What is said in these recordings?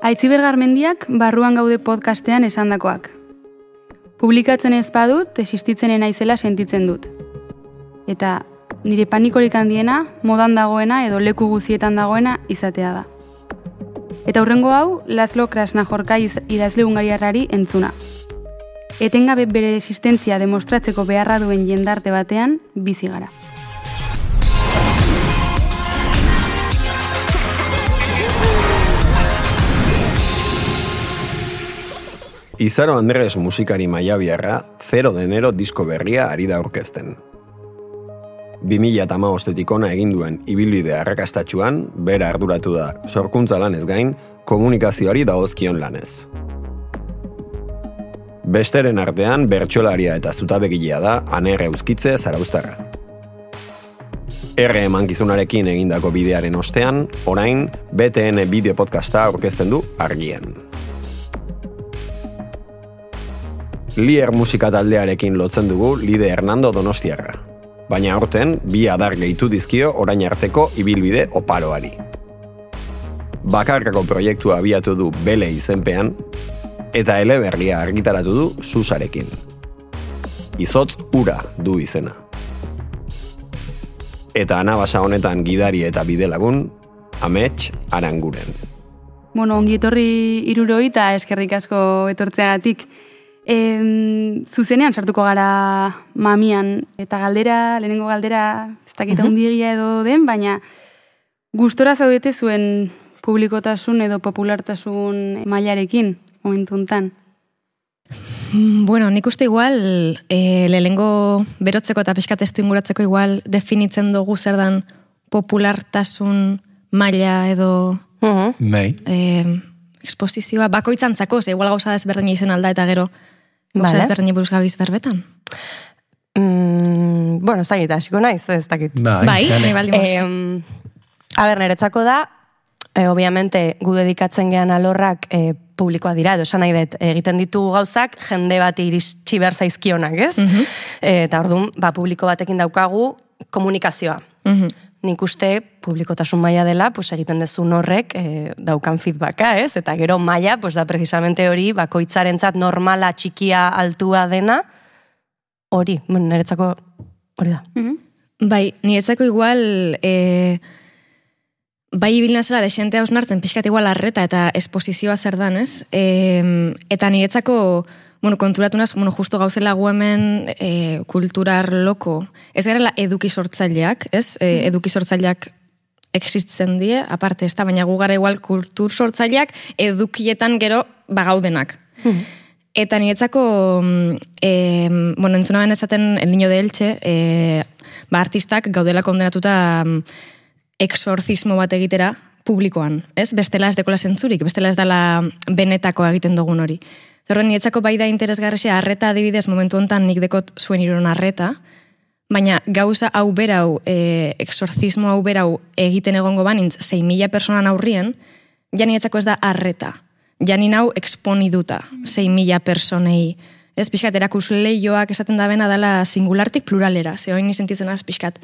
Aitziber Garmendiak barruan gaude podcastean esandakoak. Publikatzen ez badut, existitzenen naizela sentitzen dut. Eta nire panikorik handiena, modan dagoena edo leku guzietan dagoena izatea da. Eta hurrengo hau, Laszlo Krasnajorka idazle ungariarrari entzuna. Etengabe bere existentzia demostratzeko beharra duen jendarte batean bizi gara. Izaro Andres musikari maiabiarra, 0 de enero disko berria ari da orkesten. 2000 eta maostetik ona egin duen ibilbide arrakastatxuan, bera arduratu da sorkuntza lanez gain, komunikazioari dagozkion lanez. Besteren artean, bertxolaria eta zutabegilea da, anerre euskitze zarauztarra. Erre emankizunarekin egindako bidearen ostean, orain, BTN bideo podcasta aurkezten du argien. Lier musika taldearekin lotzen dugu Lide Hernando Donostiarra baina aurten bi adar gehitu dizkio orain arteko ibilbide oparoari. Bakarkako proiektua abiatu du bele izenpean, eta eleberria argitaratu du susarekin. Izotz ura du izena. Eta anabasa honetan gidari eta bidelagun, amets aranguren. Bueno, ongi etorri iruroi eta eskerrik asko etortzeagatik. E, zuzenean sartuko gara mamian, eta galdera, lehenengo galdera, ez dakita hundigia edo den, baina gustora zaudete zuen publikotasun edo populartasun mailarekin momentu hontan. Mm, bueno, nik uste igual, e, lehenengo berotzeko eta peskatestu inguratzeko igual definitzen dugu zer dan populartasun maila edo... Uh -huh. e, Exposizioa, bakoitzantzako, ze igual gauza ezberdin izen alda eta gero Gauza vale. ezberdin buruz gabiz berbetan? Mm, bueno, ez dakit, asiko naiz, ez dakit. Bai, bai, bai, bai, A ber, niretzako da, e, obviamente, gu dedikatzen gean alorrak e, publikoa dira, edo esan nahi dut, egiten ditu gauzak, jende bat iristxi behar zaizkionak, ez? Mm eta orduan, ba, publiko batekin daukagu komunikazioa. Mm nik uste publikotasun maila dela, pues egiten dezu horrek e, daukan feedbacka, ez? Eta gero maila, pues da precisamente hori, bakoitzarentzat normala, txikia, altua dena, hori, bueno, niretzako hori da. Mm -hmm. Bai, niretzako igual, e, bai ibilna zela desente hausnartzen, pixkat igual arreta eta esposizioa zer dan, ez? E, eta niretzako, bueno, konturatu naz, bueno, justo gauzela gu hemen e, kulturar loko, ez gara eduki sortzaileak, ez? E, eduki sortzaileak existitzen die, aparte ez da, baina gu gara igual kultur sortzaileak edukietan gero bagaudenak. Hmm. Eta niretzako, e, bueno, entzuna esaten el niño de Elche, e, ba, artistak gaudela kondenatuta exorcismo bat egitera publikoan, ez? Bestela ez dekola zentzurik, bestela ez dela benetako egiten dugun hori. Zerren, nietzako bai da interesgarresia, arreta adibidez momentu hontan nik dekot zuen iron arreta, baina gauza hau berau, e, exorcismo hau berau egiten egongo banintz, 6 mila personan aurrien, ja nietzako ez da arreta. Ja nau exponiduta, 6 mila personei. Ez pixkat, erakus lehioak esaten da bena dela singulartik pluralera. Ze hori sentitzen az pixkat,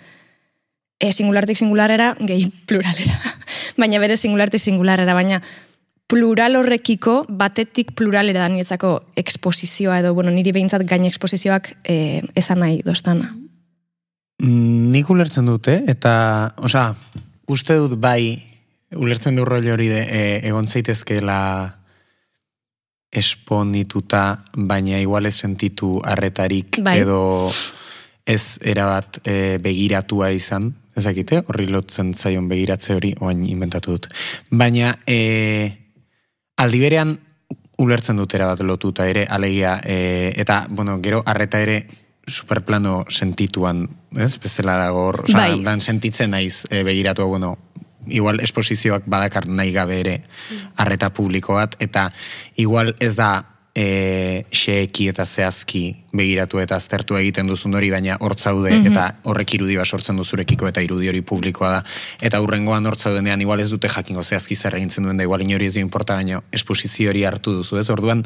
e, singulartik singularera, gehi pluralera. baina bere singulartik singularera, baina plural horrekiko, batetik pluralera da niretzako eksposizioa edo, bueno, niri behintzat gain eksposizioak e, esan nahi dostana. Mm, nik ulertzen dute, eta, osea, uste dut bai, ulertzen du roi hori de, e, egon zaitezkela esponituta, baina igual ez sentitu arretarik bai. edo ez erabat e, begiratua izan, ezakite, horri lotzen zaion begiratze hori, oain inventatu dut. Baina, e, aldiberean ulertzen dutera bat lotuta ere, alegia, e, eta, bueno, gero, arreta ere, superplano sentituan, ez? Bezala dago, oza, bai. lan sentitzen naiz e, begiratu, bueno, igual esposizioak badakar nahi gabe ere arreta publikoat, eta igual ez da e, xeeki eta zehazki begiratu eta aztertu egiten duzun hori, baina hortzaude mm eta horrek irudi bat sortzen duzurekiko eta irudi hori publikoa da. Eta hurrengoan hortzaudenean igual ez dute jakingo zehazki zer egintzen duen da igual inori ez dio importa, baina esposizio hori hartu duzu, ez? Orduan,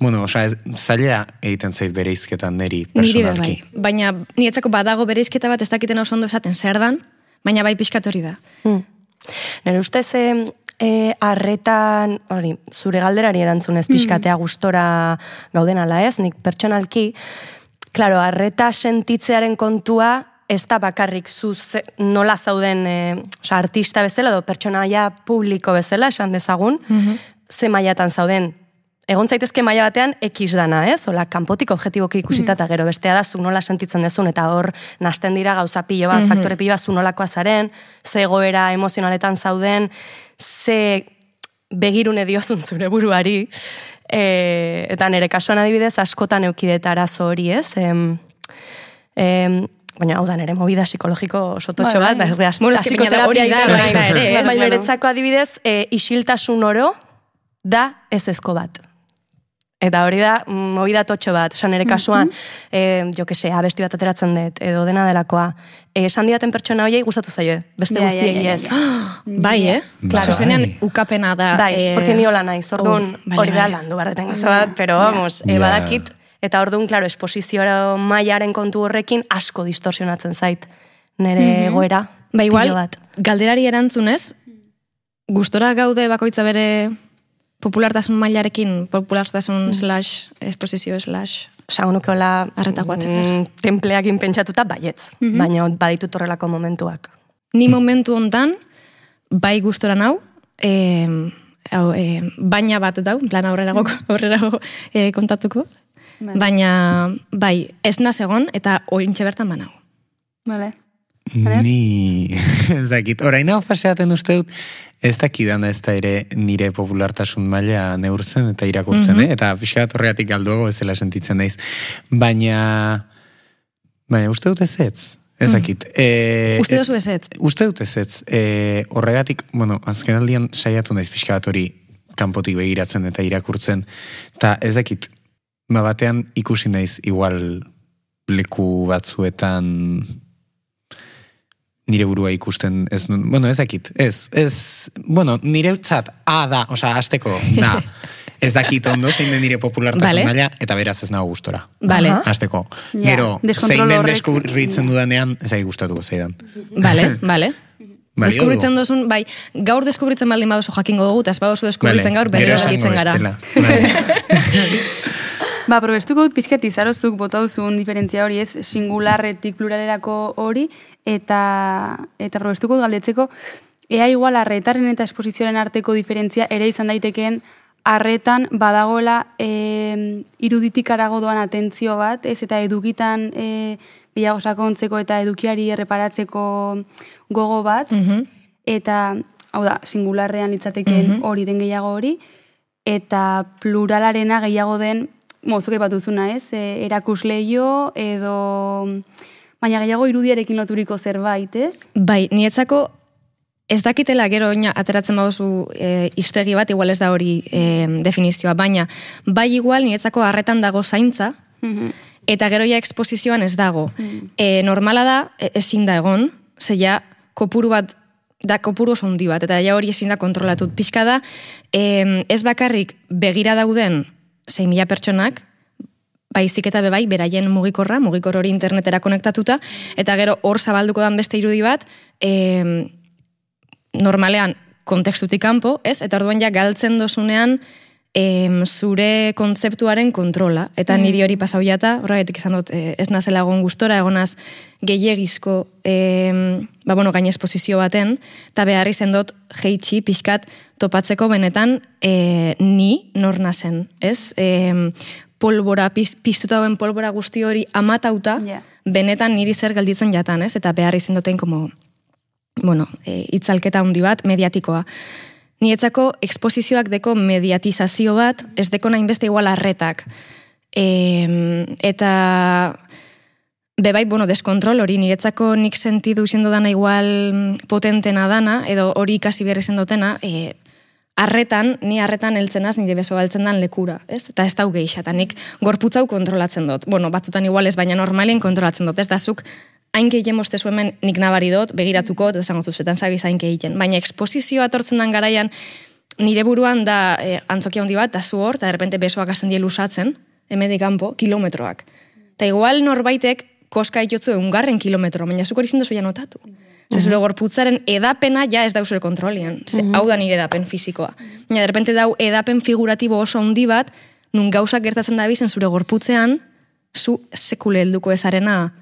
bueno, osa, zaila egiten zait bere izketan neri personalki. Niri bai, baina niretzako badago bere izketa bat ez dakiten oso ondo esaten zer dan, baina bai pixkat hori da. Hmm. Nire ustez, e, arretan, hori, zure galderari erantzunez mm. pixkatea gustora gauden ala ez, nik pertsonalki, klaro, arreta sentitzearen kontua, ez da bakarrik zu nola zauden e, oza, artista bezala, edo pertsonaia publiko bezala, esan dezagun, mm ze mailatan zauden, egon zaitezke maila batean ekiz dana, ez? Ola, kanpotik objetiboki ikusita eta gero bestea da zu nola sentitzen dezun eta hor nasten dira gauza pilo bat, mm -hmm. faktore pilo bat zu nolakoa zaren, ze egoera emozionaletan zauden, ze begirune diozun zure buruari, e, eta nire kasuan adibidez askotan eukideta arazo hori, ez? Em, em, baina hau da nere movida psikologiko sototxo bai, bat, bai. ez bueno, psikoterapia da, ere, baina niretzako adibidez, e, isiltasun oro da ez ezko bat. Eta hori da, movida totxo bat, esan ere kasuan, mm -hmm. jo que se, abesti bat ateratzen dut, edo dena delakoa. E, esan didaten pertsona horiei gustatu zaie, beste yeah, guztiei yeah, yeah, Bai, eh? Claro. Zuzenean ukapena da. Bai, eh... porque ni hola nahi, zordun oh, hori da landu behar deten bat, pero vamos, yeah. e, badakit, eta orduan, claro, esposizioa mailaren kontu horrekin asko distorsionatzen zait, nire mm -hmm. goera. Ba, igual, bat. galderari erantzunez, gustora gaude bakoitza bere populartasun mailarekin, populartasun mm. slash, esposizio slash, Saunuke hola mm, templeakin pentsatuta baietz, mm -hmm. baina baditut horrelako momentuak. Ni momentu hontan bai gustora nau, e, hau, e, baina bat dau, plan aurrerago, aurrerago e, kontatuko, vale. baina bai, ez egon eta ointxe bertan banau. Vale. Ni, ez dakit, orain hau faseaten uste dut, ez dakidan ez da ere nire populartasun maila neurtzen eta irakurtzen, mm -hmm. eh? eta fiskat horreatik galduago ez zela sentitzen naiz. Baina, baina uste dut ez ez, ez dakit. Mm. E, uste dut ez ez? Uste dut ez ez. E, horregatik, bueno, azken aldian saiatu naiz fiskat hori kanpotik begiratzen eta irakurtzen, eta ez dakit, ma batean ikusi naiz igual leku batzuetan nire burua ikusten, ez, bueno, ez dakit, ez, ez, bueno, nire utzat, a da, oza, azteko, da, ez dakit ondo, zein den nire populartasun vale. eta beraz ez nago gustora. Vale. Azteko, ja, gero, zein den deskubritzen dudanean, ez ari gustatuko zeidan. Vale, vale. Bai, deskubritzen dozun, bai, gaur deskubritzen baldin badozu jakingo dugu, eta ez badozu deskubritzen gaur, berriro galitzen gara. Ba, probestuko dut pixket izarozuk botauzun diferentzia hori ez, singularretik pluralerako hori, eta, eta probestuko galdetzeko, ea igual arretaren eta esposizioaren arteko diferentzia ere izan daitekeen arretan badagoela e, iruditik arago doan atentzio bat, ez, eta edukitan e, gehiago sakontzeko eta edukiari erreparatzeko gogo bat, mhm. eta, hau da, singularrean litzatekeen mhm. hori den gehiago hori, eta pluralarena gehiago den mozuk bat duzuna, ez? E, erakusleio edo baina gehiago irudiarekin loturiko zerbait, ez? Bai, nietzako ez dakitela gero oina ateratzen baduzu e, iztegi bat, igual ez da hori e, definizioa, baina bai igual nietzako harretan dago zaintza, mhm. eta gero ja eksposizioan ez dago. Mm e, normala da, e, ezin da egon, ze ja kopuru bat da kopuru oso bat, eta ja hori ezin da kontrolatut. Pixka da, e, ez bakarrik begira dauden zein mila pertsonak, baizik eta bebai, beraien mugikorra, mugikor hori internetera konektatuta, eta gero hor zabalduko dan beste irudi bat, e, normalean kontekstutik kanpo, ez? Eta orduan ja galtzen dozunean e, zure kontzeptuaren kontrola. Eta mm. niri hori pasau jata, horregatik esan dut, e, ez nazela egon gustora, egonaz gehiagizko e, ba, bueno, gaine esposizio baten, eta beharri zendot jeitsi pixkat topatzeko benetan e, ni nor nazen, ez? E, polbora, piztuta dauen polbora guzti hori amatauta, benetan niri zer gelditzen jatan, ez? Eta beharri zendoten como, bueno, e, itzalketa handi bat, mediatikoa. Nietzako eksposizioak deko mediatizazio bat, ez deko nahin beste igual arretak. E, eta bebai, bueno, deskontrol hori, niretzako nik sentidu izendo dana igual potentena dana, edo hori ikasi behar izan dutena, e, arretan, ni arretan eltzenaz nire beso galtzen dan lekura, ez? Eta ez dau gehiaxa, eta nik gorputzau kontrolatzen dut. Bueno, batzutan igual ez, baina normalien kontrolatzen dut, ez da zuk hain gehien mostezu hemen nik nabari dut, begiratuko, eta esango zuzetan zabiz hain gehien. Baina eksposizioa atortzen dan garaian, nire buruan da e, antzokia handi bat, da zu hor, eta errepente besoak azten die lusatzen, hemedik kanpo, kilometroak. Eta igual norbaitek koska itotzu ungarren kilometro, baina zuk hori zindozu ja notatu. Ze zure gorputzaren edapena ja ez da zure kontrolian. Ze, hau da nire edapen fizikoa. Baina, derrepente dau edapen figuratibo oso handi bat, nun gauzak gertatzen da bizen zure gorputzean, zu sekule helduko ezarena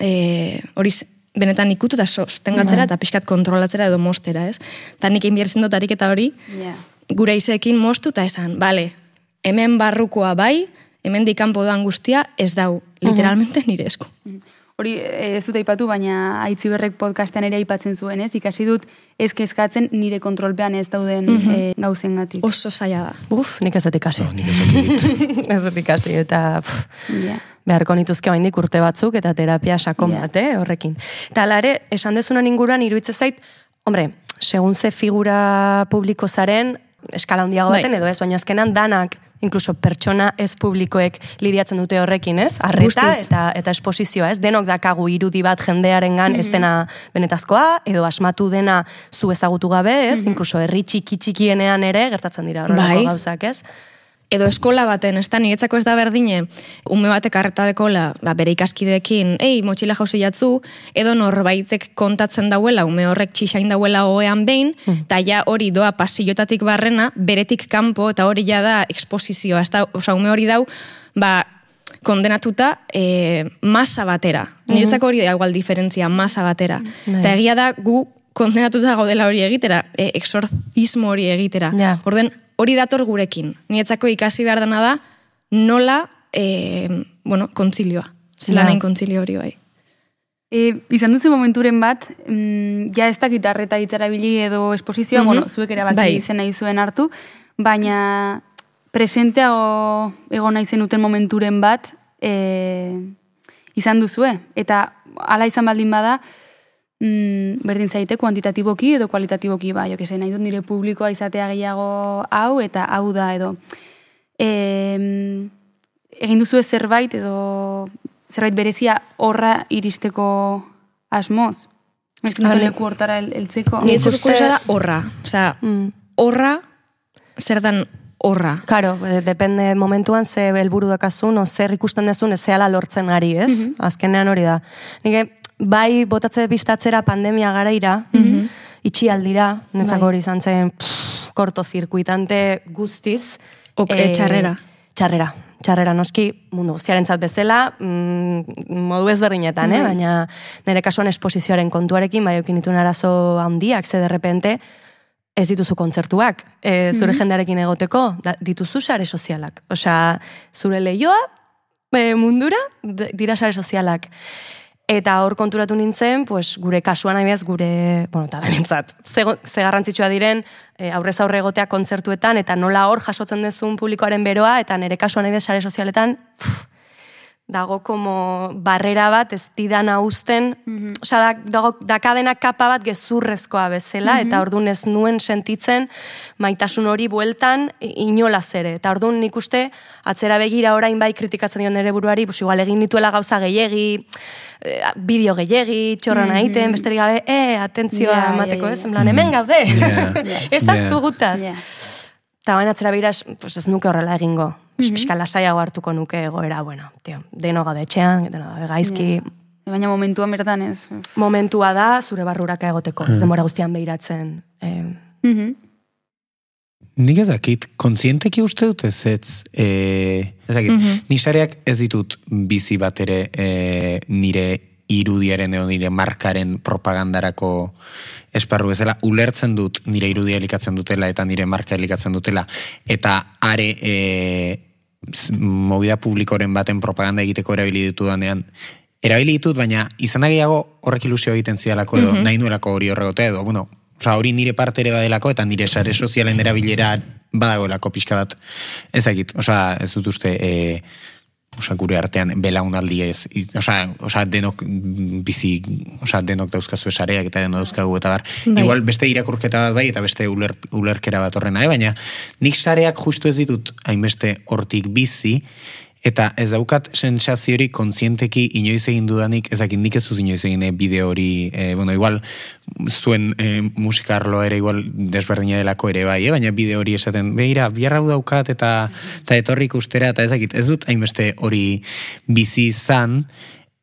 e, hori benetan ikutu da sostengatzera eta pixkat kontrolatzera edo mostera, ez? Eta nik egin dut eta hori, yeah. gure izekin mostu eta esan, bale, hemen barrukoa bai, hemen dikampo doan guztia, ez dau, literalmente nire esku. Hori ez dut aipatu, baina aitziberrek podcastean ere aipatzen zuen, ez? Ikasi dut ez kezkatzen nire kontrolpean ez dauden mm -hmm. e, gauzen gatik. Oso zaila da. Uf, nik ez dut ikasi. No, nik ez dut ikasi, eta... Pff, yeah beharko nituzke oraindik urte batzuk eta terapia sakon yeah. bat, eh, horrekin. Eta alare, esan dezunan inguruan iruditzen zait, hombre, segun ze figura publiko zaren, eskala handiago bai. baten edo ez, baina azkenan danak incluso pertsona ez publikoek lidiatzen dute horrekin, ez? Arreta eta eta esposizioa, ez? Denok dakagu irudi bat jendearengan mm ez mhm. dena benetazkoa edo asmatu dena zu ezagutu gabe, ez? Mm -hmm. Incluso herri txiki txikienean ere gertatzen dira horrelako bai. gauzak, ez? Edo eskola baten, ez da, niretzako ez da berdine, ume batek arreta dekola, ba, bere ikaskidekin, ei, motxila jauzi jatzu, edo norbaitek kontatzen dauela, ume horrek txixain dauela hoean behin, hmm. eta ja hori doa pasillotatik barrena, beretik kanpo, eta hori ja da eksposizioa, ez da, oza, ume hori dau, ba, kondenatuta e, masa batera. Mhm. Niretzako hori da igual diferentzia, masa batera. Bai. Eta egia da, gu kondenatuta gaudela hori egitera, e, exorzismo hori egitera. Ja. Orden, hori dator gurekin. Nietzako ikasi behar dena da, nola, e, bueno, kontzilioa. Zela nahin kontzilio hori bai. E, izan duzu momenturen bat, mm, ja ez dakit arreta bili edo esposizioa, mm bueno, zuek ere bat bai. izen nahi zuen hartu, baina presenteago egon nahi zenuten momenturen bat e, izan duzue. Eta hala izan baldin bada, mm, berdin zaite kuantitatiboki edo kualitatiboki ba, jo que nahi dut nire publikoa izatea gehiago hau eta hau da edo e, egin duzu zerbait edo zerbait berezia horra iristeko asmoz Ez dut leku hortara eltzeko. El da horra. Osea, mm. horra, zer dan horra. Karo, eh, depende momentuan ze helburu dakazun, o zer ikusten dezun, ez zehala lortzen ari, ez? Mm -hmm. Azkenean hori da. Nike, bai botatze bistatzera pandemia garaira, mm -hmm. itxi aldira, netzako bai. hori izan zen korto zirkuitante guztiz. Ok, e, txarrera. Txarrera. Txarrera noski mundu guztiaren bezala, mm, modu ezberdinetan, eh? Bai. baina nire kasuan esposizioaren kontuarekin, bai okin ditun arazo handiak, ze derrepente, ez dituzu kontzertuak, e, zure mm -hmm. jendearekin egoteko, da, dituzu sare sozialak. Osea, zure lehioa, e, mundura, dira sare sozialak. Eta hor konturatu nintzen, pues, gure kasuan nahi gure, bueno, eta benintzat, ze, ze garrantzitsua diren, e, aurrez aurre egotea kontzertuetan, eta nola hor jasotzen dezun publikoaren beroa, eta nire kasuan nahi sare sozialetan, pff, dago como barrera bat ez didana usten, mm -hmm. dago dakadena kapa bat gezurrezkoa bezala, eta mhm. ordun ez nuen sentitzen maitasun hori bueltan inola zere. Eta ordun nik uste, atzera begira orain bai kritikatzen dion ere buruari, pues igual egin nituela gauza gehiegi, eh, bideo gehiegi, txorra mm -hmm. besterik gabe, e, atentzioa yeah, emateko yeah, yeah. ez, hemen gaude, yeah. ez yeah. Eta baina atzera begira, pues ez nuke horrela egingo. Mm -hmm. Piska lasaiago hartuko nuke egoera, bueno, tio, deno gade etxean, deno gade gaizki. Yeah. Baina momentua bertan ez. Momentua da, zure barruraka egoteko, mm. ez demora guztian behiratzen. Eh. Mm -hmm. Nik ezakit, kontzienteki uste dut ez ez, e, ezakit, mm -hmm. nisareak ez ditut bizi bat ere e, nire irudiaren edo nire markaren propagandarako esparru bezala, ulertzen dut nire irudia elikatzen dutela eta nire marka elikatzen dutela, eta are e, movida publikoren baten propaganda egiteko erabili ditu danean, erabili ditut, baina izan gehiago horrek ilusio egiten zidalako edo, mm nahi nuelako hori horregote edo, bueno, oza, hori nire parte ere badelako eta nire sare sozialen erabilera badagoelako pixka bat. Ezagit, oza, ez dut uste, e, oza, gure artean belaunaldi ez, oza, oza, denok bizi, oza, denok dauzkazu esareak eta denok dauzkagu eta bar, bai. igual beste irakurketa bat bai eta beste uler, ulerkera bat horrena, eh? baina nik sareak justu ez ditut hainbeste hortik bizi, Eta ez daukat sensaziori kontzienteki inoiz egin dudanik, ezakit nik ez inoiz egin eh, bideo hori, e, bueno, igual, zuen e, musikarloa ere igual desberdina delako ere bai, eh? baina bideo hori esaten, behira, biarra daukat eta, eta etorrik ustera, eta ezakit, ez dut hainbeste hori bizi izan,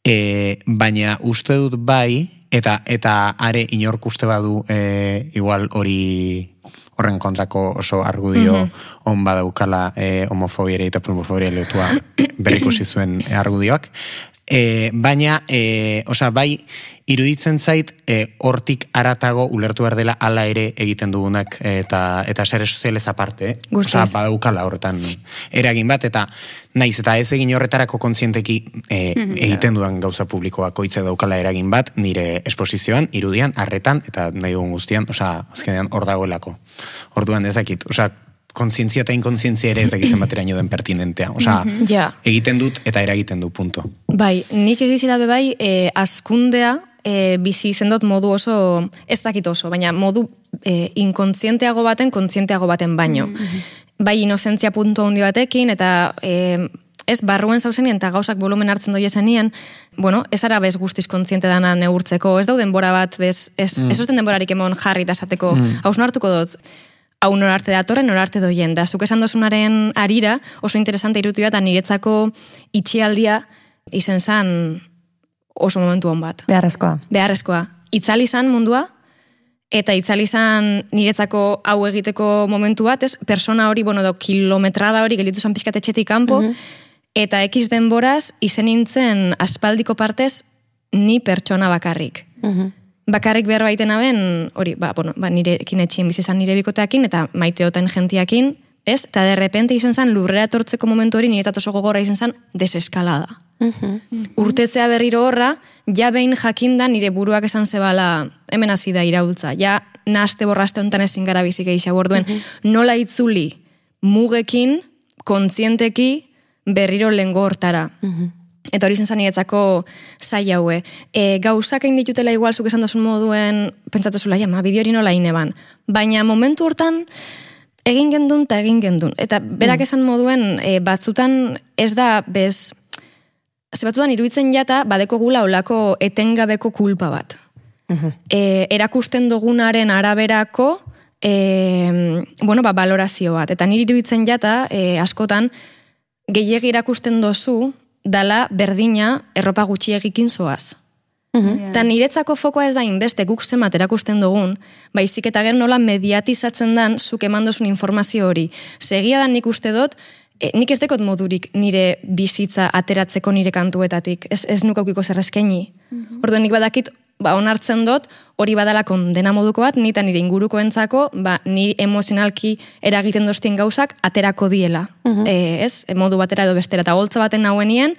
E, baina uste dut bai, eta eta are inork uste badu e, igual hori horren kontrako oso argudio mm -hmm. on badaukala e, homofobiare eta promofobia letua berrikusi zuen argudioak. E, baina, e, osa, bai, iruditzen zait, e, hortik aratago ulertu behar dela ala ere egiten dugunak eta eta sare sozialez aparte. Eh? Osa, badaukala horretan eragin bat, eta naiz, eta ez egin horretarako kontzienteki e, mm egiten dudan gauza publikoak koitze daukala eragin bat, nire esposizioan, irudian, arretan, eta nahi dugun guztian, osa, azkenean, hor dagoelako. Orduan ezakit, osa, kontzientzia eta inkontzientzia ere ez dakitzen bateraino den pertinentea. Osa, mm egiten dut eta eragiten du, punto. Bai, nik egizi dabe bai, e, askundea, e, bizi izendot modu oso, ez dakit oso, baina modu e, inkontzienteago baten, kontzienteago baten baino. Mm Bai, inozentzia puntu handi batekin, eta... E, ez barruen zauzenien eta gauzak volumen hartzen doi esanien, bueno, ez ara bez guztiz kontziente dana neurtzeko, ez dauden denbora bat, bez, ez, mm. ez denborarik emon jarri eta esateko, mm. hausno hartuko dut, hau norarte datorren, norarte doien. Da, zuk esan dozunaren arira, oso interesante irutu eta niretzako itxialdia izen zan oso momentu hon bat. Beharrezkoa. Beharrezkoa. Itzali izan mundua, eta itzali izan niretzako hau egiteko momentu bat, ez, persona hori, bueno, do, kilometrada hori, gelitu zan pixkatetxetik kanpo, mm eta ekiz denboraz, izen nintzen aspaldiko partez, ni pertsona bakarrik. Mm bakarrik behar baiten aben, hori, ba, bueno, ba, nire ekin bizizan nire bikoteakin, eta maiteoten gentiakin, ez? Eta de repente izan zen, lurrera etortzeko momentu hori, nire oso gogorra izan zen, deseskalada. Uh Urtetzea berriro horra, ja behin jakinda nire buruak esan zebala, hemen hasi da iraultza, ja naste borraste honetan ezin gara bizik egisa borduen, nola itzuli mugekin, kontzienteki, berriro lengo hortara. Eta hori zen zai haue. E, gauzak egin ditutela igual zuk esan dozun moduen, pentsatzezula, jama, bideo hori nola ineban. Baina momentu hortan, egin gendun eta egin gendun. Eta berak mm. esan moduen, e, batzutan ez da, bez, ze batzutan iruditzen jata, badeko gula olako etengabeko kulpa bat. Mhm. E, erakusten dugunaren araberako, e, bueno, ba, valorazio bat. Eta niri iruditzen jata, e, askotan, gehiagi erakusten dozu, dala berdina erropa gutxi egikin zoaz. Mhm. Ta niretzako fokoa ez da inbeste guk zemat erakusten dugun, baizik eta ger nola mediatizatzen dan zuk emandozun informazio hori. Segia da nik uste dut, e, nik ez dekot modurik nire bizitza ateratzeko nire kantuetatik, ez, ez nukaukiko zerrezkeni. Mm -hmm. Orduan nik badakit ba, onartzen dut, hori badala kondena moduko bat, nita nire inguruko entzako, ba, ni emozionalki eragiten doztien gauzak, aterako diela. Uh ez, e, modu batera edo bestera, eta holtza baten nahuen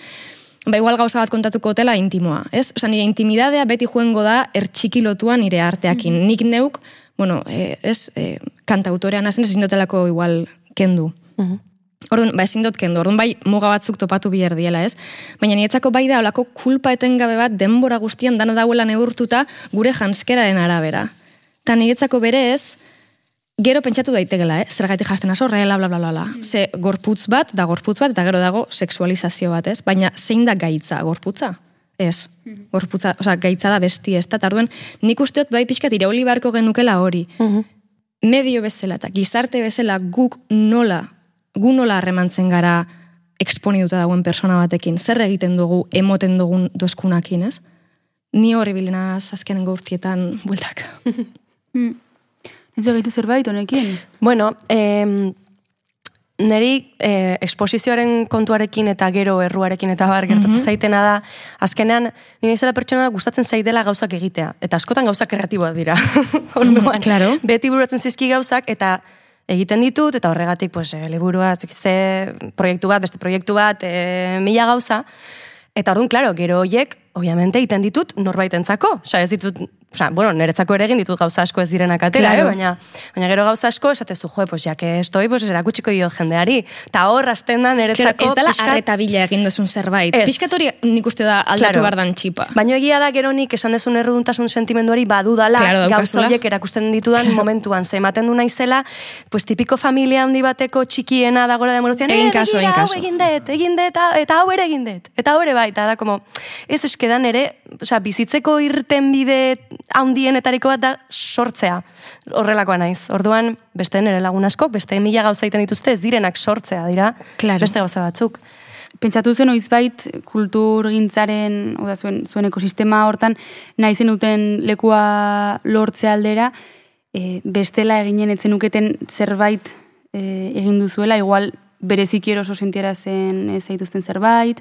ba, igual gauza bat kontatuko hotela intimoa. Ez? Osa, nire intimidadea beti juengo da ertxikilotua nire arteakin. Uh Nik neuk, bueno, e, ez, e, kantautorean azen, ezin dotelako igual kendu. Uh Orduan, ba, ezin dut kendu, orduan bai muga batzuk topatu bihar diela, ez? Baina nietzako bai da, olako kulpa etengabe bat denbora guztian dana dauela neurtuta gure janskeraren arabera. Ta niretzako bere ez, gero pentsatu daitegela, eh? zer gaitik jasten aso, bla, bla, bla, bla. Ze gorputz bat, da gorputz bat, eta gero dago sexualizazio bat, ez? Baina zein da gaitza, gorputza? Ez, gorputza, oza, gaitza da besti, ez? Eta arduan, nik usteot bai pixkat irauli barko genukela hori. Medio bezala eta gizarte bezala guk nola gu nola harremantzen gara eksponiduta dagoen persona batekin, zer egiten dugu emoten dugun dozkunakin, ez? Ni hori bilena azkenen gaurtietan bueltak. Hmm. Ez egitu zerbait honekin? Bueno, eh, neri eh, eksposizioaren kontuarekin eta gero erruarekin eta bar gertatzen mm zaitena da, azkenean, nire izela pertsona gustatzen zaidela gauzak egitea. Eta askotan gauzak kreatiboak dira. Orduan, claro. Beti buratzen zizki gauzak eta egiten ditut, eta horregatik, pues, e, liburua, ze proiektu bat, beste proiektu bat, e, mila gauza, eta orduan, klaro, gero hoiek, obviamente, egiten ditut norbaitentzako, osea, ez ditut Osa, bueno, niretzako ere egin ditut gauza asko ez direnak atera, eh? baina, baina gero gauza asko esatezu, jo, pues ya que estoy, pues erakutsiko dio jendeari. Ta hor, azten da niretzako... Claro, ez dela piskat... arretabila egin duzun zerbait. Es. Piskat hori nik uste da aldatu claro. bardan txipa. Baina egia da gero nik esan dezun erruduntasun sentimenduari badudala claro, gauza horiek erakusten ditudan claro. momentuan. Ze ematen du naizela, pues tipiko familia handi bateko txikiena dagoela demorotzean, egin kaso, egin kaso. egin det, egin det, eta hau ere egin det. Eta hau ere bai, eta da, como, ez eskedan ere, o sea, bizitzeko irten bide handienetariko bat da sortzea horrelakoa naiz. Orduan, beste nere lagun asko, beste mila gauza egiten dituzte, ez direnak sortzea dira, claro. beste gauza batzuk. pentsatu zen oizbait kultur gintzaren, oda zuen, zuen ekosistema hortan, nahi zenuten lekua lortze aldera, e, bestela eginen etzen uketen zerbait e, egin duzuela, igual bereziki oso sentiera zen ez zaituzten zerbait,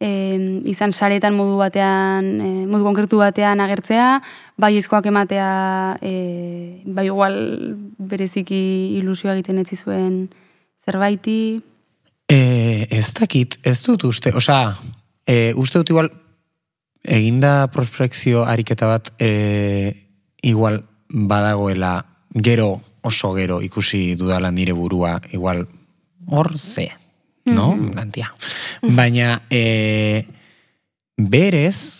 e, izan saretan modu batean, e, modu konkretu batean agertzea, bai ezkoak ematea, e, bai igual bereziki ilusioa egiten etzi zuen zerbaiti. E, ez dakit, ez dut uste, osea, e, uste dut igual, eginda prospekzio ariketa bat, e, igual badagoela gero oso gero ikusi dudala nire burua, igual hor ze, no? Mm -hmm. Baina, e, berez,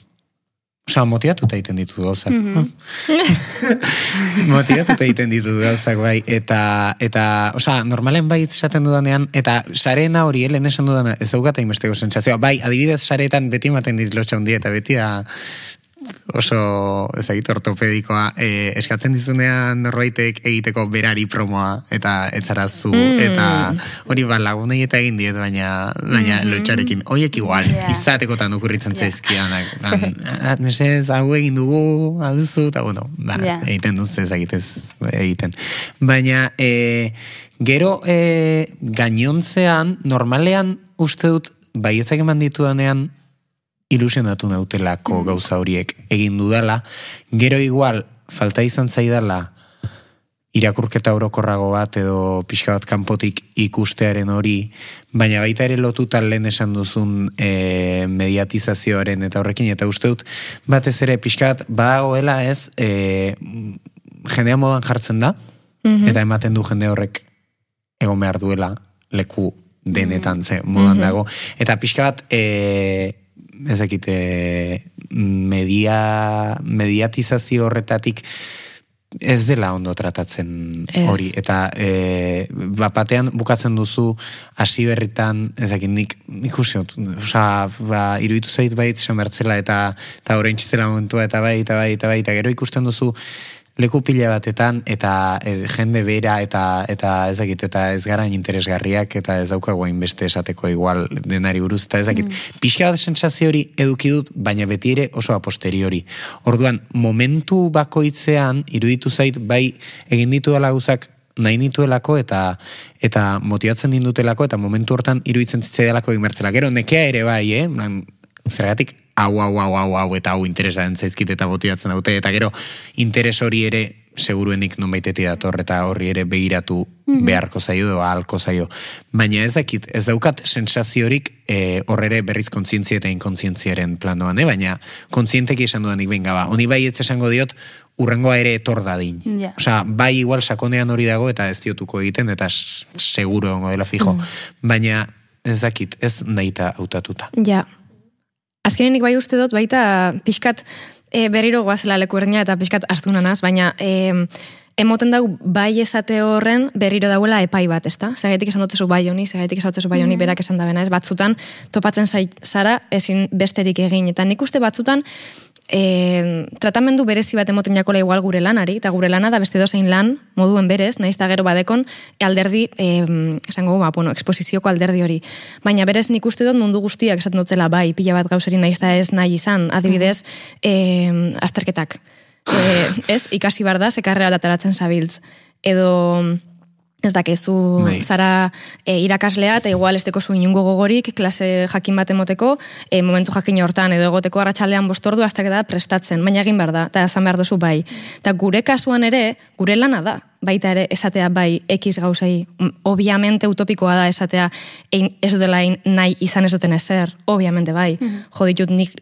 Osa, motivatuta egiten ditu gauzak. Mm -hmm. motivatuta egiten ditu gauzak, bai. Eta, eta osa, normalen bai esaten dudanean, eta sarena hori, helen esan dudana, ez daugata imesteko sentsazioa. Bai, adibidez, saretan beti ematen dit lotxa hundi, eta beti da, oso ezagit ortopedikoa e, eskatzen dizunean norbaitek egiteko berari promoa eta etzarazu mm. eta hori ba lagunei eta egin diet baina baina mm lotxarekin hoiek igual yeah. izatekotan okurritzen yeah. zaizkian nesez hau egin dugu alduzu eta bueno ba, yeah. egiten duz ezagit ez egiten baina e, gero e, gainontzean normalean uste dut baietzak eman ditudanean ilusionatu nautelako mm. gauza horiek egin dudala, gero igual falta izan zaidala irakurketa orokorrago bat edo pixka bat kanpotik ikustearen hori, baina baita ere lotutan lehen esan duzun e, mediatizazioaren eta horrekin, eta uste dut batez ere pixka bat badagoela ez e, jendea modan jartzen da, mhm. eta ematen du jende horrek egon behar duela leku denetan, ze modan mhm. dago. Eta pixka bat, e, ezakite media, mediatizazio horretatik ez dela ondo tratatzen hori. Eta e, bapatean bukatzen duzu hasi berritan, ezakit nik ikusi, oza, ba, iruditu zait bait, bertzela eta, eta horrein momentua, eta bai, eta bai, eta bai, eta gero ikusten duzu, leku pila batetan eta e, jende bera eta eta ezagit eta ez gara interesgarriak eta ez daukago beste esateko igual denari buruz eta ezagit mm. pixka bat sentsazio hori eduki dut baina beti ere oso a posteriori orduan momentu bakoitzean iruditu zait bai egin ditu dela guzak nahi nituelako eta eta motivatzen dindutelako eta momentu hortan iruditzen zitzaidelako imertzela. Gero, nekea ere bai, eh? Zergatik, hau, hau, hau, hau, hau, eta hau interesa zaizkit eta botiatzen daute, eta gero interes hori ere seguruenik non baiteti dator eta horri ere begiratu mhm. beharko zaio edo ahalko zaio. Baina ez dakit, ez daukat sensaziorik e, horre berriz kontzientzia eta inkontzientziaren planoan, eh? baina kontzienteki esan dudanik benga ba. Honi bai ez esango diot, urrengoa ere etor dadin. Yeah. Osa, bai igual sakonean hori dago eta ez diotuko egiten eta seguro ongo dela fijo. Mm. Baina ez dakit, ez nahi hautatuta. Ja, Azkenenik bai uste dut, baita pixkat e, berriro guazela leku eta pixkat hartzunanaz, baina e, emoten dugu bai esate horren berriro dauela epai bat, ezta? Zagatik esan dutzu bai honi, zagatik esan dutzu bai honi, mm berak esan da bena, ez batzutan topatzen zara ezin besterik egin. Eta nik uste batzutan, e, tratamendu berezi bat emoten jakola igual gure lanari, eta gure lana da beste dozein lan, moduen berez, nahiz eta gero badekon, alderdi, e, esango, ba, bueno, eksposizioko alderdi hori. Baina berez nik uste dut mundu guztiak esaten dutzela, bai, pila bat gauzeri nahiz eta ez nahi izan, adibidez, e, azterketak. E, ez, ikasi bar da, sekarrera dataratzen zabiltz. Edo, ez dakezu bai. zara e, irakaslea eta igual ez deko inungo gogorik klase jakin bat emoteko e, momentu jakin hortan edo egoteko arratsaldean bostordu hasta da prestatzen, baina egin behar da eta esan behar duzu bai. Eta gure kasuan ere, gure lana da, baita ere esatea bai ekiz gauzai, obviamente utopikoa da esatea ein, ez dela nahi izan ez duten ezer, obviamente bai. Mm Jo ditut nik,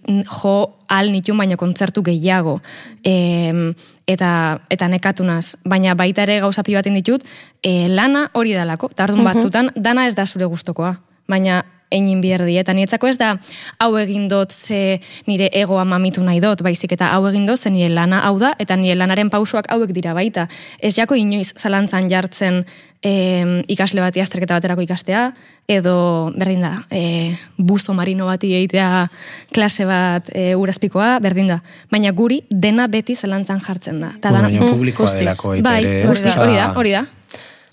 jo al nitun baina kontzertu gehiago. E, eta, eta nekatunaz, baina baita ere gauza baten ditut, e, lana hori dalako, tardun batzutan, dana ez da zure gustokoa. Baina egin bierdi, eta nietzako ez da hau egin dut ze nire egoa mamitu nahi dut, baizik eta hau egin dut ze nire lana hau da, eta nire lanaren pausuak hauek dira baita. Ez jako inoiz zalantzan jartzen e, ikasle bati azterketa baterako ikastea, edo berdin da, e, buzo marino bati egitea klase bat e, urazpikoa, berdin da. Baina guri dena beti zalantzan jartzen da. Ta dana, publikoa delako bai, hori da, hori da.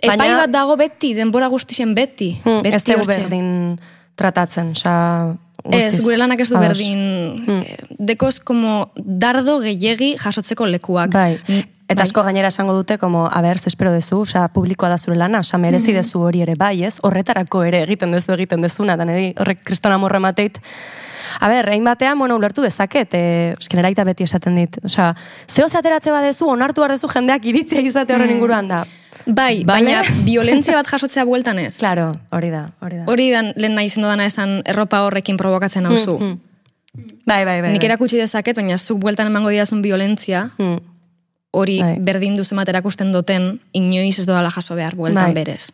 Epai bat dago beti, denbora guztien beti. Hmm, beti ez berdin tratatzen, oza... Ez, gure lanak ez du berdin, mm. dekoz como dardo gehiegi jasotzeko lekuak. Bai. Eta bai. asko gainera esango dute, como, a ber, espero dezu, oza, publikoa da zure lana, oza, merezi mm dezu hori ere, bai, ez? Horretarako ere egiten dezu egiten dezuna, da niri horrek kristona morra mateit. A ber, egin batean, bueno, ulertu dezaket, e, esken eraita beti esaten dit. Oza, zeo zateratze badezu, onartu dezu jendeak iritzia izate horren mm. inguruan da. Bai, baina violentzia bat jasotzea bueltan ez. Claro, hori da, hori da. Hori da, lehen nahi zendu dana esan erropa horrekin provokatzen hauzu. Mm, mm. Bai, bai, bai. Nik bai. erakutsi dezaket, baina zuk bueltan emango didazun violentzia, mm hori bai. berdin duzen erakusten duten, inoiz ez doala jaso behar bueltan bai. berez.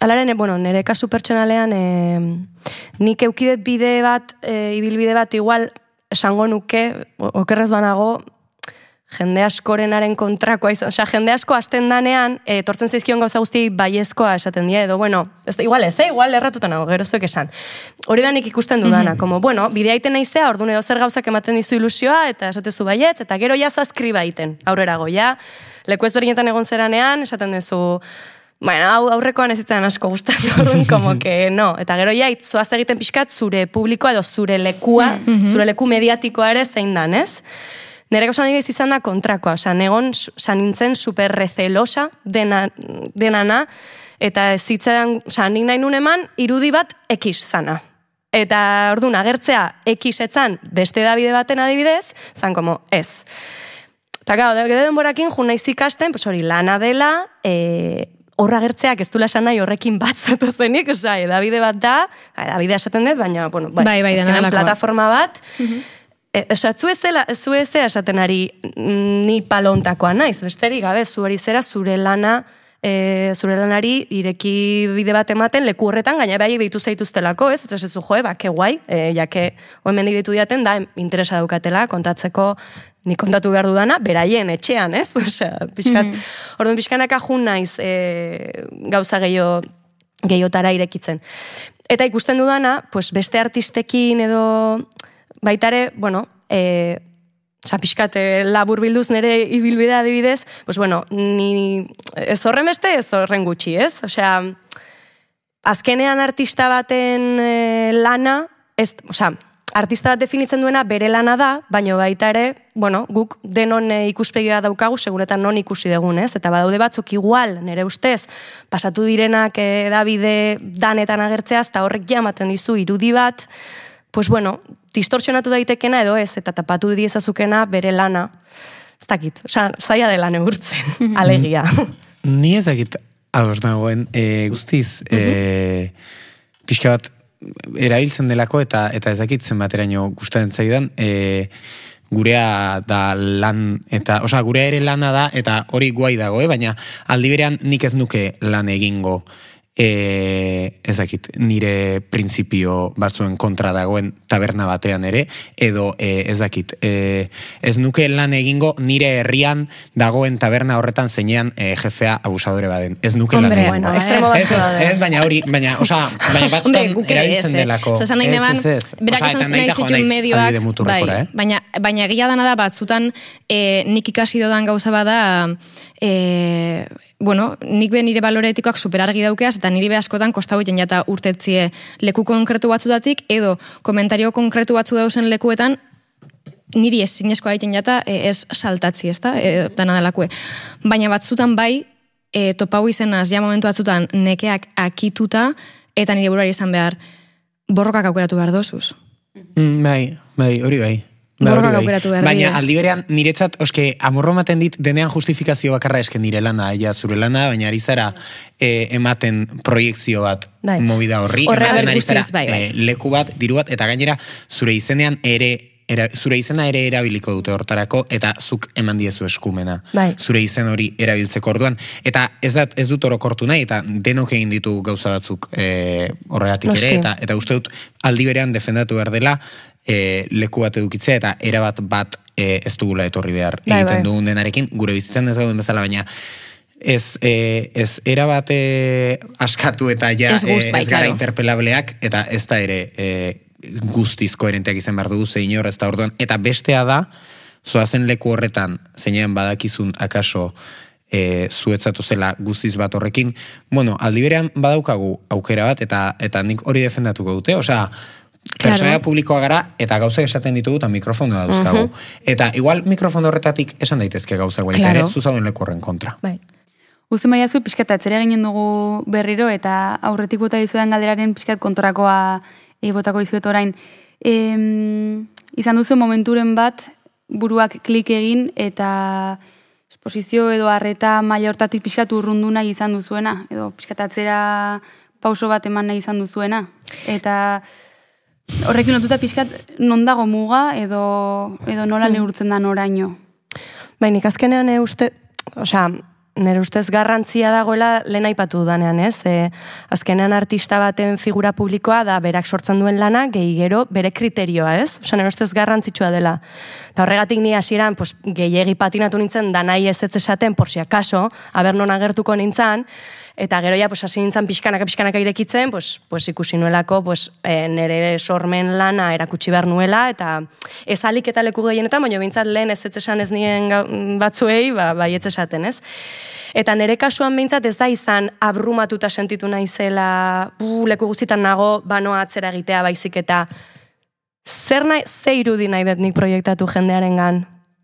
Alaren, bueno, nire kasu pertsonalean, e, nik eukidet bide bat, e, ibilbide bat, igual, esango nuke, okerrez banago, jende askorenaren kontrakoa izan, osea, jende asko azten danean, e, tortzen zaizkion gauza guzti baiezkoa esaten dira, edo, bueno, ez da, igual ez, eh? igual erratuta nago, gero zuek esan. Hori da nik ikusten dudana, mm como, bueno, bidea iten naizea, orduan edo zer gauzak ematen dizu ilusioa, eta esatezu baietz, eta gero jasoa eskriba iten, aurrera goia, leku ez egon zeranean, esaten duzu, Bueno, hau aurrekoan ez itzen asko gustatu, orduan, como que no. Eta gero ja, zoaz egiten pixkat zure publikoa edo zure lekua, mm zure leku mediatikoa ere zein dan, ez? Nere gauza nahi izan da kontrakoa, oza, negon, san nintzen super recelosa dena, denana, eta ez zitzen, oza, nik nahi nun eman, irudi bat ekiz zana. Eta orduan, agertzea ekiz etzan beste Davide baten adibidez, zan como ez. Eta gau, gero denborakin, jun nahi zikasten, pues hori, lana dela, e, horra gertzeak ez dula nahi horrekin bat zatu zenik, oza, e, Davide bat da, e, Davide esaten dut, baina, bueno, bai, bai, bai, plataforma bat, mhm. Esa, zu ez zela, zu ez zela esaten ari mm, ni palontakoa naiz, besterik gabe, zu hori zera zure lana, e, zure lanari ireki bide bat ematen leku horretan, gaina behaiek ditu zaituztelako, ez? Ez zu joe, ba, ke guai, e, jake, oen mendik ditu diaten, da, interesa daukatela, kontatzeko, ni kontatu behar dudana, beraien etxean, ez? Osea, pixkat, mm -hmm. orduan pixkanaka jun naiz e, gauza gehiago, gehiotara irekitzen. Eta ikusten dudana, pues beste artistekin edo baitare, bueno, e, Zapiskate labur bilduz nere ibilbidea adibidez, pues bueno, ni ez horren beste, ez horren gutxi, ez? Osea, azkenean artista baten e, lana, ez, osea, artista bat definitzen duena bere lana da, baina baita ere, bueno, guk denon ikuspegia daukagu, seguretan non ikusi dugun, ez? Eta badaude batzuk igual, nere ustez, pasatu direnak e, Davide danetan agertzeaz, eta horrek jamaten dizu irudi bat, pues bueno, distorsionatu daitekena edo ez, eta tapatu diezazukena bere lana. Ez dakit, oza, zaila dela neurtzen, mhm. alegia. Ni ez dakit, ados nagoen, e, guztiz, e, pixka bat, erabiltzen delako eta eta ez dakit zenbateraino gustatzen zaidan, e, gurea da lan eta osea gurea ere lana da eta hori guai dago eh baina aldi berean nik ez nuke lan egingo e, ezakit, nire printzipio batzuen kontra dagoen taberna batean ere, edo e, ezakit, e, ez nuke lan egingo nire herrian dagoen taberna horretan zeinean e, jefea abusadore baden. Ez nuke lan egingo. Bueno, extremo ez, ez, baina hori, baina, osa, baina batzutan erabiltzen eh. delako. Zazan nahi neban, berak izan nahi zituen medioak, bai, eh? baina, baina egia dana da batzutan e, nik ikasi dodan gauza bada, e, bueno, nik be nire baloretikoak superargi daukeaz, eta niri be askotan kostau iten jata urtetzie leku konkretu batzutatik, edo komentario konkretu batzu dauzen lekuetan, niri ez zinezkoa egiten jata e, ez saltatzi, ez da, e, dana delakue. Baina batzutan bai, e, topau izenaz, ja momentu batzutan nekeak akituta, eta nire burari izan behar, borrokak aukeratu behar dozuz. Mm, bai, bai, hori bai. Ba, bai. Baina aldi berean, niretzat, oske, amorro ematen dit, denean justifikazio bakarra esken nire lana, ja, zure lana, baina ari zara e, ematen proiektzio bat bai. movida horri, ematen ari zara bai, bai. E, leku bat, diru bat, eta gainera, zure izenean ere Era, zure izena ere erabiliko dute hortarako eta zuk eman diezu eskumena. Bai. Zure izen hori erabiltzeko orduan. Eta ez, dat, ez dut orokortu nahi, eta denok egin ditu gauza batzuk e, horregatik ere, eta, eta uste dut aldi berean defendatu behar dela, e, leku bat edukitzea eta erabat bat e, ez dugula etorri behar bai, egiten bai. dugun denarekin, gure bizitzen ez gauden bezala, baina ez, e, ez erabat e, askatu eta ja ez, e, ez gara interpelableak eta ez da ere e, guztiz koherenteak izan behar dugu zein hor ez da orduan, eta bestea da zoazen leku horretan zeinean badakizun akaso e, zuetzatu zela guztiz bat horrekin. Bueno, aldiberean badaukagu aukera bat, eta eta nik hori defendatuko dute, osea, Pertsonaia publikoa gara, eta gauza esaten ditugu, eta mikrofonoa dauzkagu. Eta igual mikrofono horretatik esan daitezke gauza guai, claro. ere zuzauden leku horren kontra. Bai. Uzten bai azu, pixkat atzera ginen dugu berriro, eta aurretik bota dizuetan galderaren pixkat kontorakoa e, botako dizuet orain. E, izan duzu momenturen bat, buruak klik egin, eta esposizio edo arreta maila hortatik pixkat urrundu nahi izan duzuena, edo pixkat atzera pauso bat eman nahi izan duzuena. Eta horrekin lotuta pixkat non dago muga edo, edo nola neurtzen da noraino? Baina azkenean e, uste, osea, nire ustez garrantzia dagoela lehen aipatu danean, ez? E, azkenean artista baten figura publikoa da berak sortzen duen lana, gehi gero bere kriterioa, ez? Osa, nire ustez garrantzitsua dela. Eta horregatik ni hasieran pues, gehiegi patinatu nintzen, da nahi ez ez esaten, por si akaso, aber non agertuko nintzen, eta gero ja, pues, hasi nintzen pixkanaka pixkanaka irekitzen, pues, pues, ikusi nuelako, pues, e, nire sormen lana erakutsi behar nuela, eta ez alik eta leku gehienetan, baina bintzat lehen ez ez esan ez nien batzuei, ba, bai ez esaten, ez? Eta nire kasuan behintzat ez da izan abrumatuta sentitu naizela, bu, leku guztietan nago, banoa atzera egitea baizik eta zer nahi, ze irudi nahi dut nik proiektatu jendearen gan,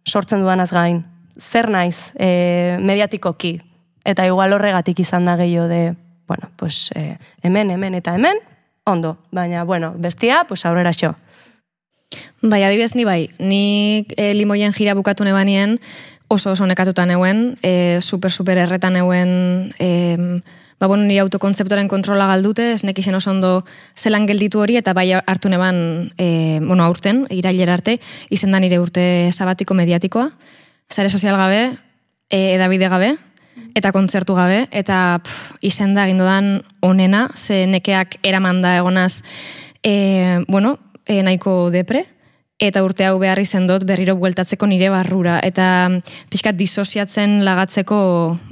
sortzen dudanaz gain, zer naiz e, mediatikoki, eta igual horregatik izan da gehiago de, bueno, pues, e, hemen, hemen eta hemen, ondo, baina, bueno, bestia, pues aurrera xo. Bai, adibidez ni bai, ni e, limoien jira bukatu nebanien, oso oso nekatuta neuen, e, super super erretan neuen, e, ba bueno, nire autokontzeptoren kontrola galdute, ez nekisen oso ondo zelan gelditu hori, eta bai hartu neban, e, bueno, aurten, irailera arte, izen da nire urte sabatiko mediatikoa, zare sozial gabe, e, edabide gabe, eta kontzertu gabe, eta pff, izen da gindodan onena, ze nekeak eramanda egonaz, e, bueno, e, nahiko depre, eta urte hau behar izan dut berriro bueltatzeko nire barrura. Eta pixkat disosiatzen lagatzeko,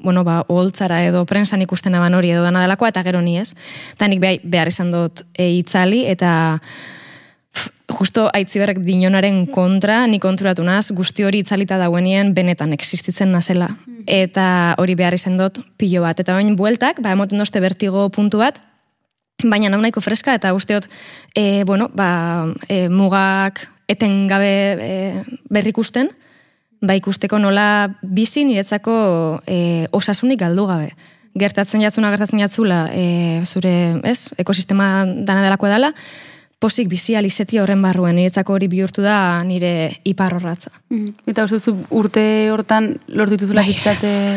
bueno, ba, oholtzara edo prensan ikusten aban hori edo dana delakoa, eta gero ni ez. Eta nik behar izan dut e, itzali, eta justo aitziberrek dinonaren kontra, ni konturatu naz, guzti hori itzalita dauenien benetan existitzen nazela. Eta hori behar izan dut pilo bat. Eta bain bueltak, ba, emoten dozte bertigo puntu bat, Baina nau nahiko freska eta usteot e, bueno, ba, e, mugak eten gabe e, berrikusten, ba ikusteko nola bizi niretzako e, osasunik galdu gabe. Gertatzen jatzuna, gertatzen jatzula, e, zure, ez, ekosistema dana delako edala, posik bizi alizeti horren barruen, niretzako hori bihurtu da nire ipar horratza. Mm. Eta oso urte hortan lortu dituzula bai.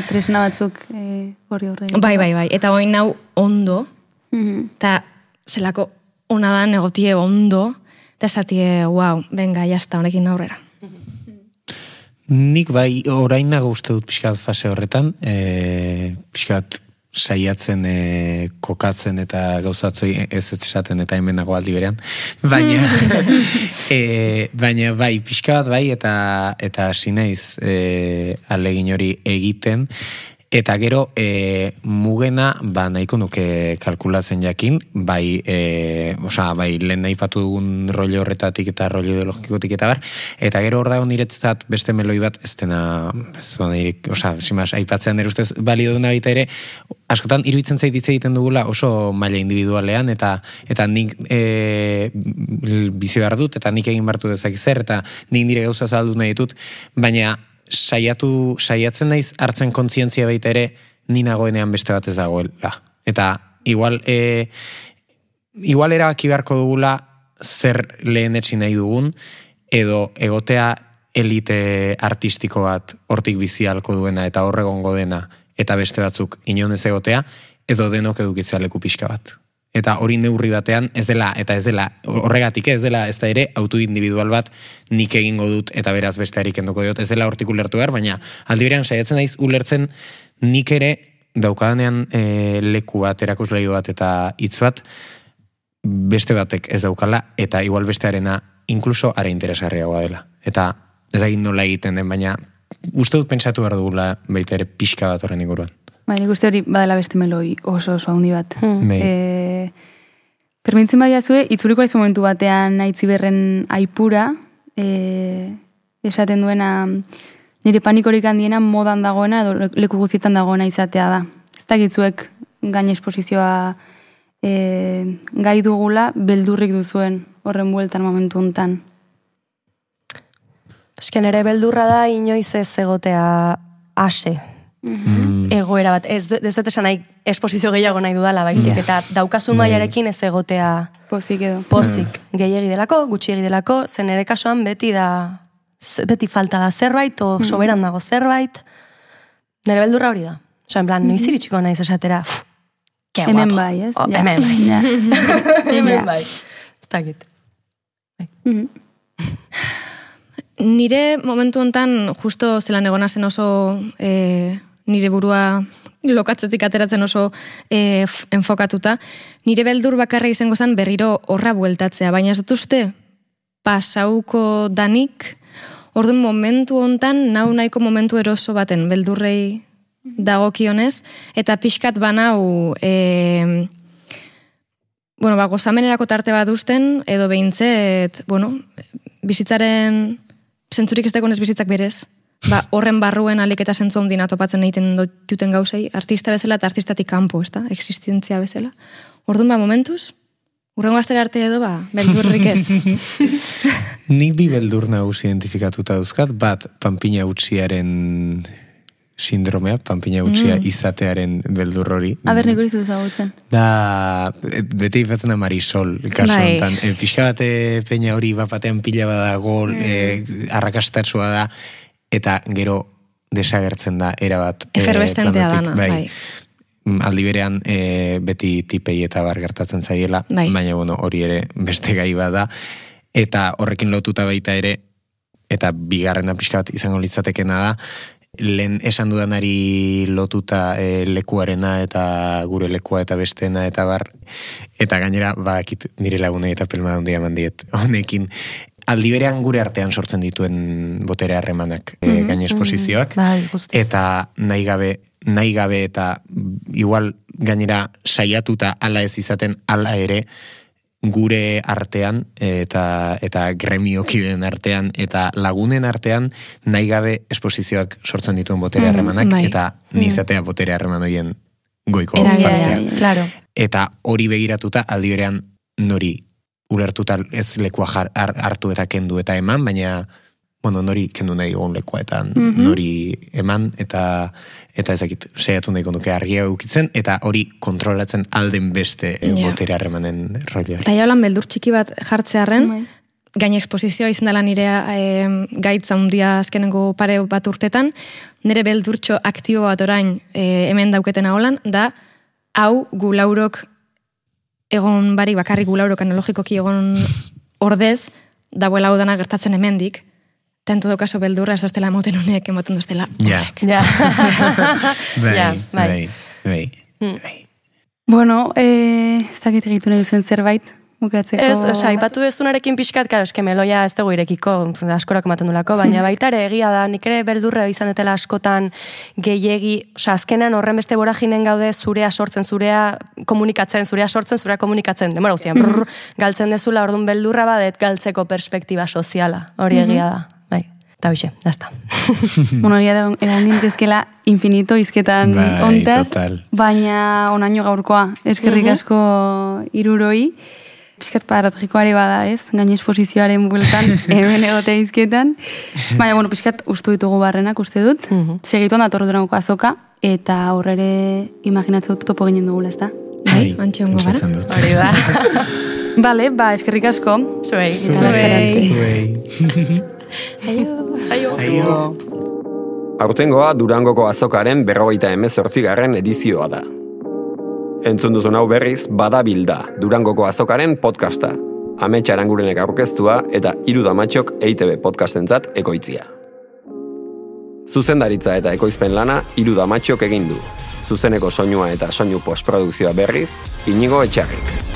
tresna batzuk e, hori horren. Bai, bai, bai. Eta hori nau ondo, mm-hmm. eta zelako ona da negotie ondo, eta esatie, wow, venga, jazta, honekin aurrera. Nik bai, orain nago uste dut pixkat fase horretan, e, pixkat saiatzen e, kokatzen eta gauzatzoi ez ez esaten eta hemen nago aldi berean. Baina, e, baina bai, pixka bat bai eta eta sinaiz e, alegin hori egiten. Eta gero, e, mugena, ba, nahiko nuke kalkulatzen jakin, bai, e, osa, bai, lehen nahi patu dugun rollo horretatik eta rollo ideologikotik eta bar, eta gero hor dago niretzat beste meloi bat, ez dena, osa, simas, aipatzen dira ustez, bali duna baita ere, askotan, iruditzen zaititze egiten dugula oso maila individualean, eta eta nik e, bizi behar dut, eta nik egin bartu dezak zer, eta nik nire gauza zaldu nahi ditut, baina, saiatu, saiatzen naiz hartzen kontzientzia baita ere, ni nagoenean beste bat ez dagoela. Eta igual, e, igual erabaki beharko dugula zer lehen etxin nahi dugun, edo egotea elite artistiko bat hortik bizialko duena eta horregongo dena eta beste batzuk inonez egotea, edo denok edukitzea leku pixka bat eta hori neurri batean ez dela eta ez dela horregatik ez dela ez da ere auto individual bat nik egingo dut eta beraz beste harik endoko diot. Ez dela hortik ulertu behar baina aldi berean saiatzen naiz ulertzen nik ere daukadanean e, leku bat erakuslei bat eta hitz bat beste batek ez daukala eta igual bestearena inkluso are interesgarriagoa dela. Eta ez da nola egiten den baina uste dut pentsatu behar dugula baita ere pixka bat horren inguruan Bai, nik uste hori badala beste meloi oso oso handi bat. Hmm. E, permintzen badia zue, itzuriko aizu momentu batean aitzi berren aipura, e, esaten duena nire panikorik handiena modan dagoena edo leku guztietan dagoena izatea da. Ez dakitzuek gain esposizioa e, gai dugula beldurrik duzuen horren bueltan momentu hontan. Esken ere beldurra da inoiz ez egotea ase. Mm. Egoera bat, ez, ez dut esan nahi esposizio gehiago nahi dudala, baizik, eta daukasun maiarekin ez egotea pozik edo. Pozik, mm. gehiagi delako, gutxiegi delako, zen ere kasuan beti da, beti falta da zerbait, o mm. soberan dago zerbait, nire beldurra hori da. Osa, en plan, noiz mm-hmm. iritxiko naiz esatera, ke guapo. Hemen bai, ez? Oh, hemen bai. hemen bai. Ez dakit. Bai. Nire momentu hontan justo zelan egona zen oso e, nire burua lokatzetik ateratzen oso e, enfokatuta. Nire beldur bakarra izango zen berriro horra bueltatzea, baina ez dut uste pasauko danik, orduan momentu hontan, nau nahiko momentu eroso baten beldurrei dagokionez, eta pixkat banau e, bueno, ba, gozamenerako tarte bat usten, edo behintzet, bueno, bizitzaren zentzurik ez dagoenez bizitzak berez, ba, horren barruen alik eta zentzu ondina topatzen egiten duten gauzei, artista bezala eta artistatik kanpo, ez da, existentzia bezala. Orduan ba, momentuz, urrengo astera arte edo, ba, beldurrik ez. Nik bi beldur nagusi identifikatuta duzkat, bat, pampina utziaren sindromea, pampina utxia mm. izatearen beldur hori. Aber, nik hori zagutzen. Da, bete ifatzen da Marisol, kasu bai. enten. E, pixka bate peina hori bapatean pila bada gol, mm. e, arrakastatzua da, eta gero desagertzen da erabat. E, Eferbestentea dana, bai. bai. Mm, aldi berean e, beti tipei eta bar gertatzen zaiela, bai. baina bueno, hori ere beste gai bada, eta horrekin lotuta baita ere, eta bigarren da pixka bat izango litzatekena da, lehen esan dudanari lotuta e, lekuarena eta gure lekua eta bestena eta bar, eta gainera, ba, nire lagunei eta pelma handia mandiet, honekin, aldi berean gure artean sortzen dituen botere harremanak mm -hmm, gaine esposizioak bai, eta nahi gabe nahi gabe eta igual gainera saiatuta ala ez izaten ala ere gure artean eta eta gremiokiden artean eta lagunen artean nahi gabe esposizioak sortzen dituen botere mm, harremanak mm, eta nizatea mm. botere harreman horien goiko partean. Claro. Eta hori begiratuta aldi berean nori ulertuta ez lekua jar, hartu eta kendu eta eman, baina bueno, nori kendu nahi egon lekua eta mhm. nori eman eta eta ezakit seiatu nahi konduke argia ukitzen eta hori kontrolatzen alden beste yeah. botere harremanen roilea. Eta jaulan beldur txiki bat jartzearen, bai. gain eksposizioa izan dela nire e, gaitza undia azkenengo pare bat urtetan, nire beldurtxo aktibo bat orain e, hemen dauketen holan, da hau gu laurok egon barik bakarrik gulauro kanologikoki egon ordez, dagoela hau dana gertatzen hemendik, eta entodo kaso beldurra ez doztela emoten honek, emoten doztela. Ja. bai, ja, bai, bai, bai, hmm. bai. Bueno, eh, ez dakit egitu nahi duzen zerbait, bukatzeko. Ez, oza, ipatu dezunarekin pixkat, karo, eske meloia ez dugu irekiko, askorak ematen dulako, baina mm. baita ere egia da, nik ere beldurre izan detela askotan gehiegi, oza, azkenan horren beste boraginen gaude zurea sortzen, zurea komunikatzen, zurea sortzen, zurea komunikatzen, demora guzian, brrr, galtzen dezula, orduan beldurra badet galtzeko perspektiba soziala, hori mm-hmm. egia da. Bai, eta hoxe, dazta. bueno, egia da, eran gintezkela infinito izketan bai, ontaz, baina onaino gaurkoa, eskerrik mm-hmm. asko iruroi, pixkat paratrikoare bada ez, gain esposizioaren bueltan, hemen egotea izketan. Baina, bueno, pixkat ustu ditugu barrenak, uste dut. Mm -hmm. Segituan datorru durango azoka, eta horrere imaginatzen dut topo ginen dugula, ez da? Bai, mantxe hongo gara. Hori da. Bale, ba, eskerrik asko. Zuei. Zuei. Aio. Aio. Aio. Aurtengoa Durangoko azokaren berrogeita emezortzigarren edizioa da. Entzun duzun hau berriz, badabilda, Durangoko azokaren podcasta. Ametsa arangurenek aurkeztua eta iru damatxok EITB podcastentzat ekoitzia. Zuzendaritza eta ekoizpen lana iru damatxok egin du. Zuzeneko soinua eta soinu postprodukzioa berriz, inigo etxarrik.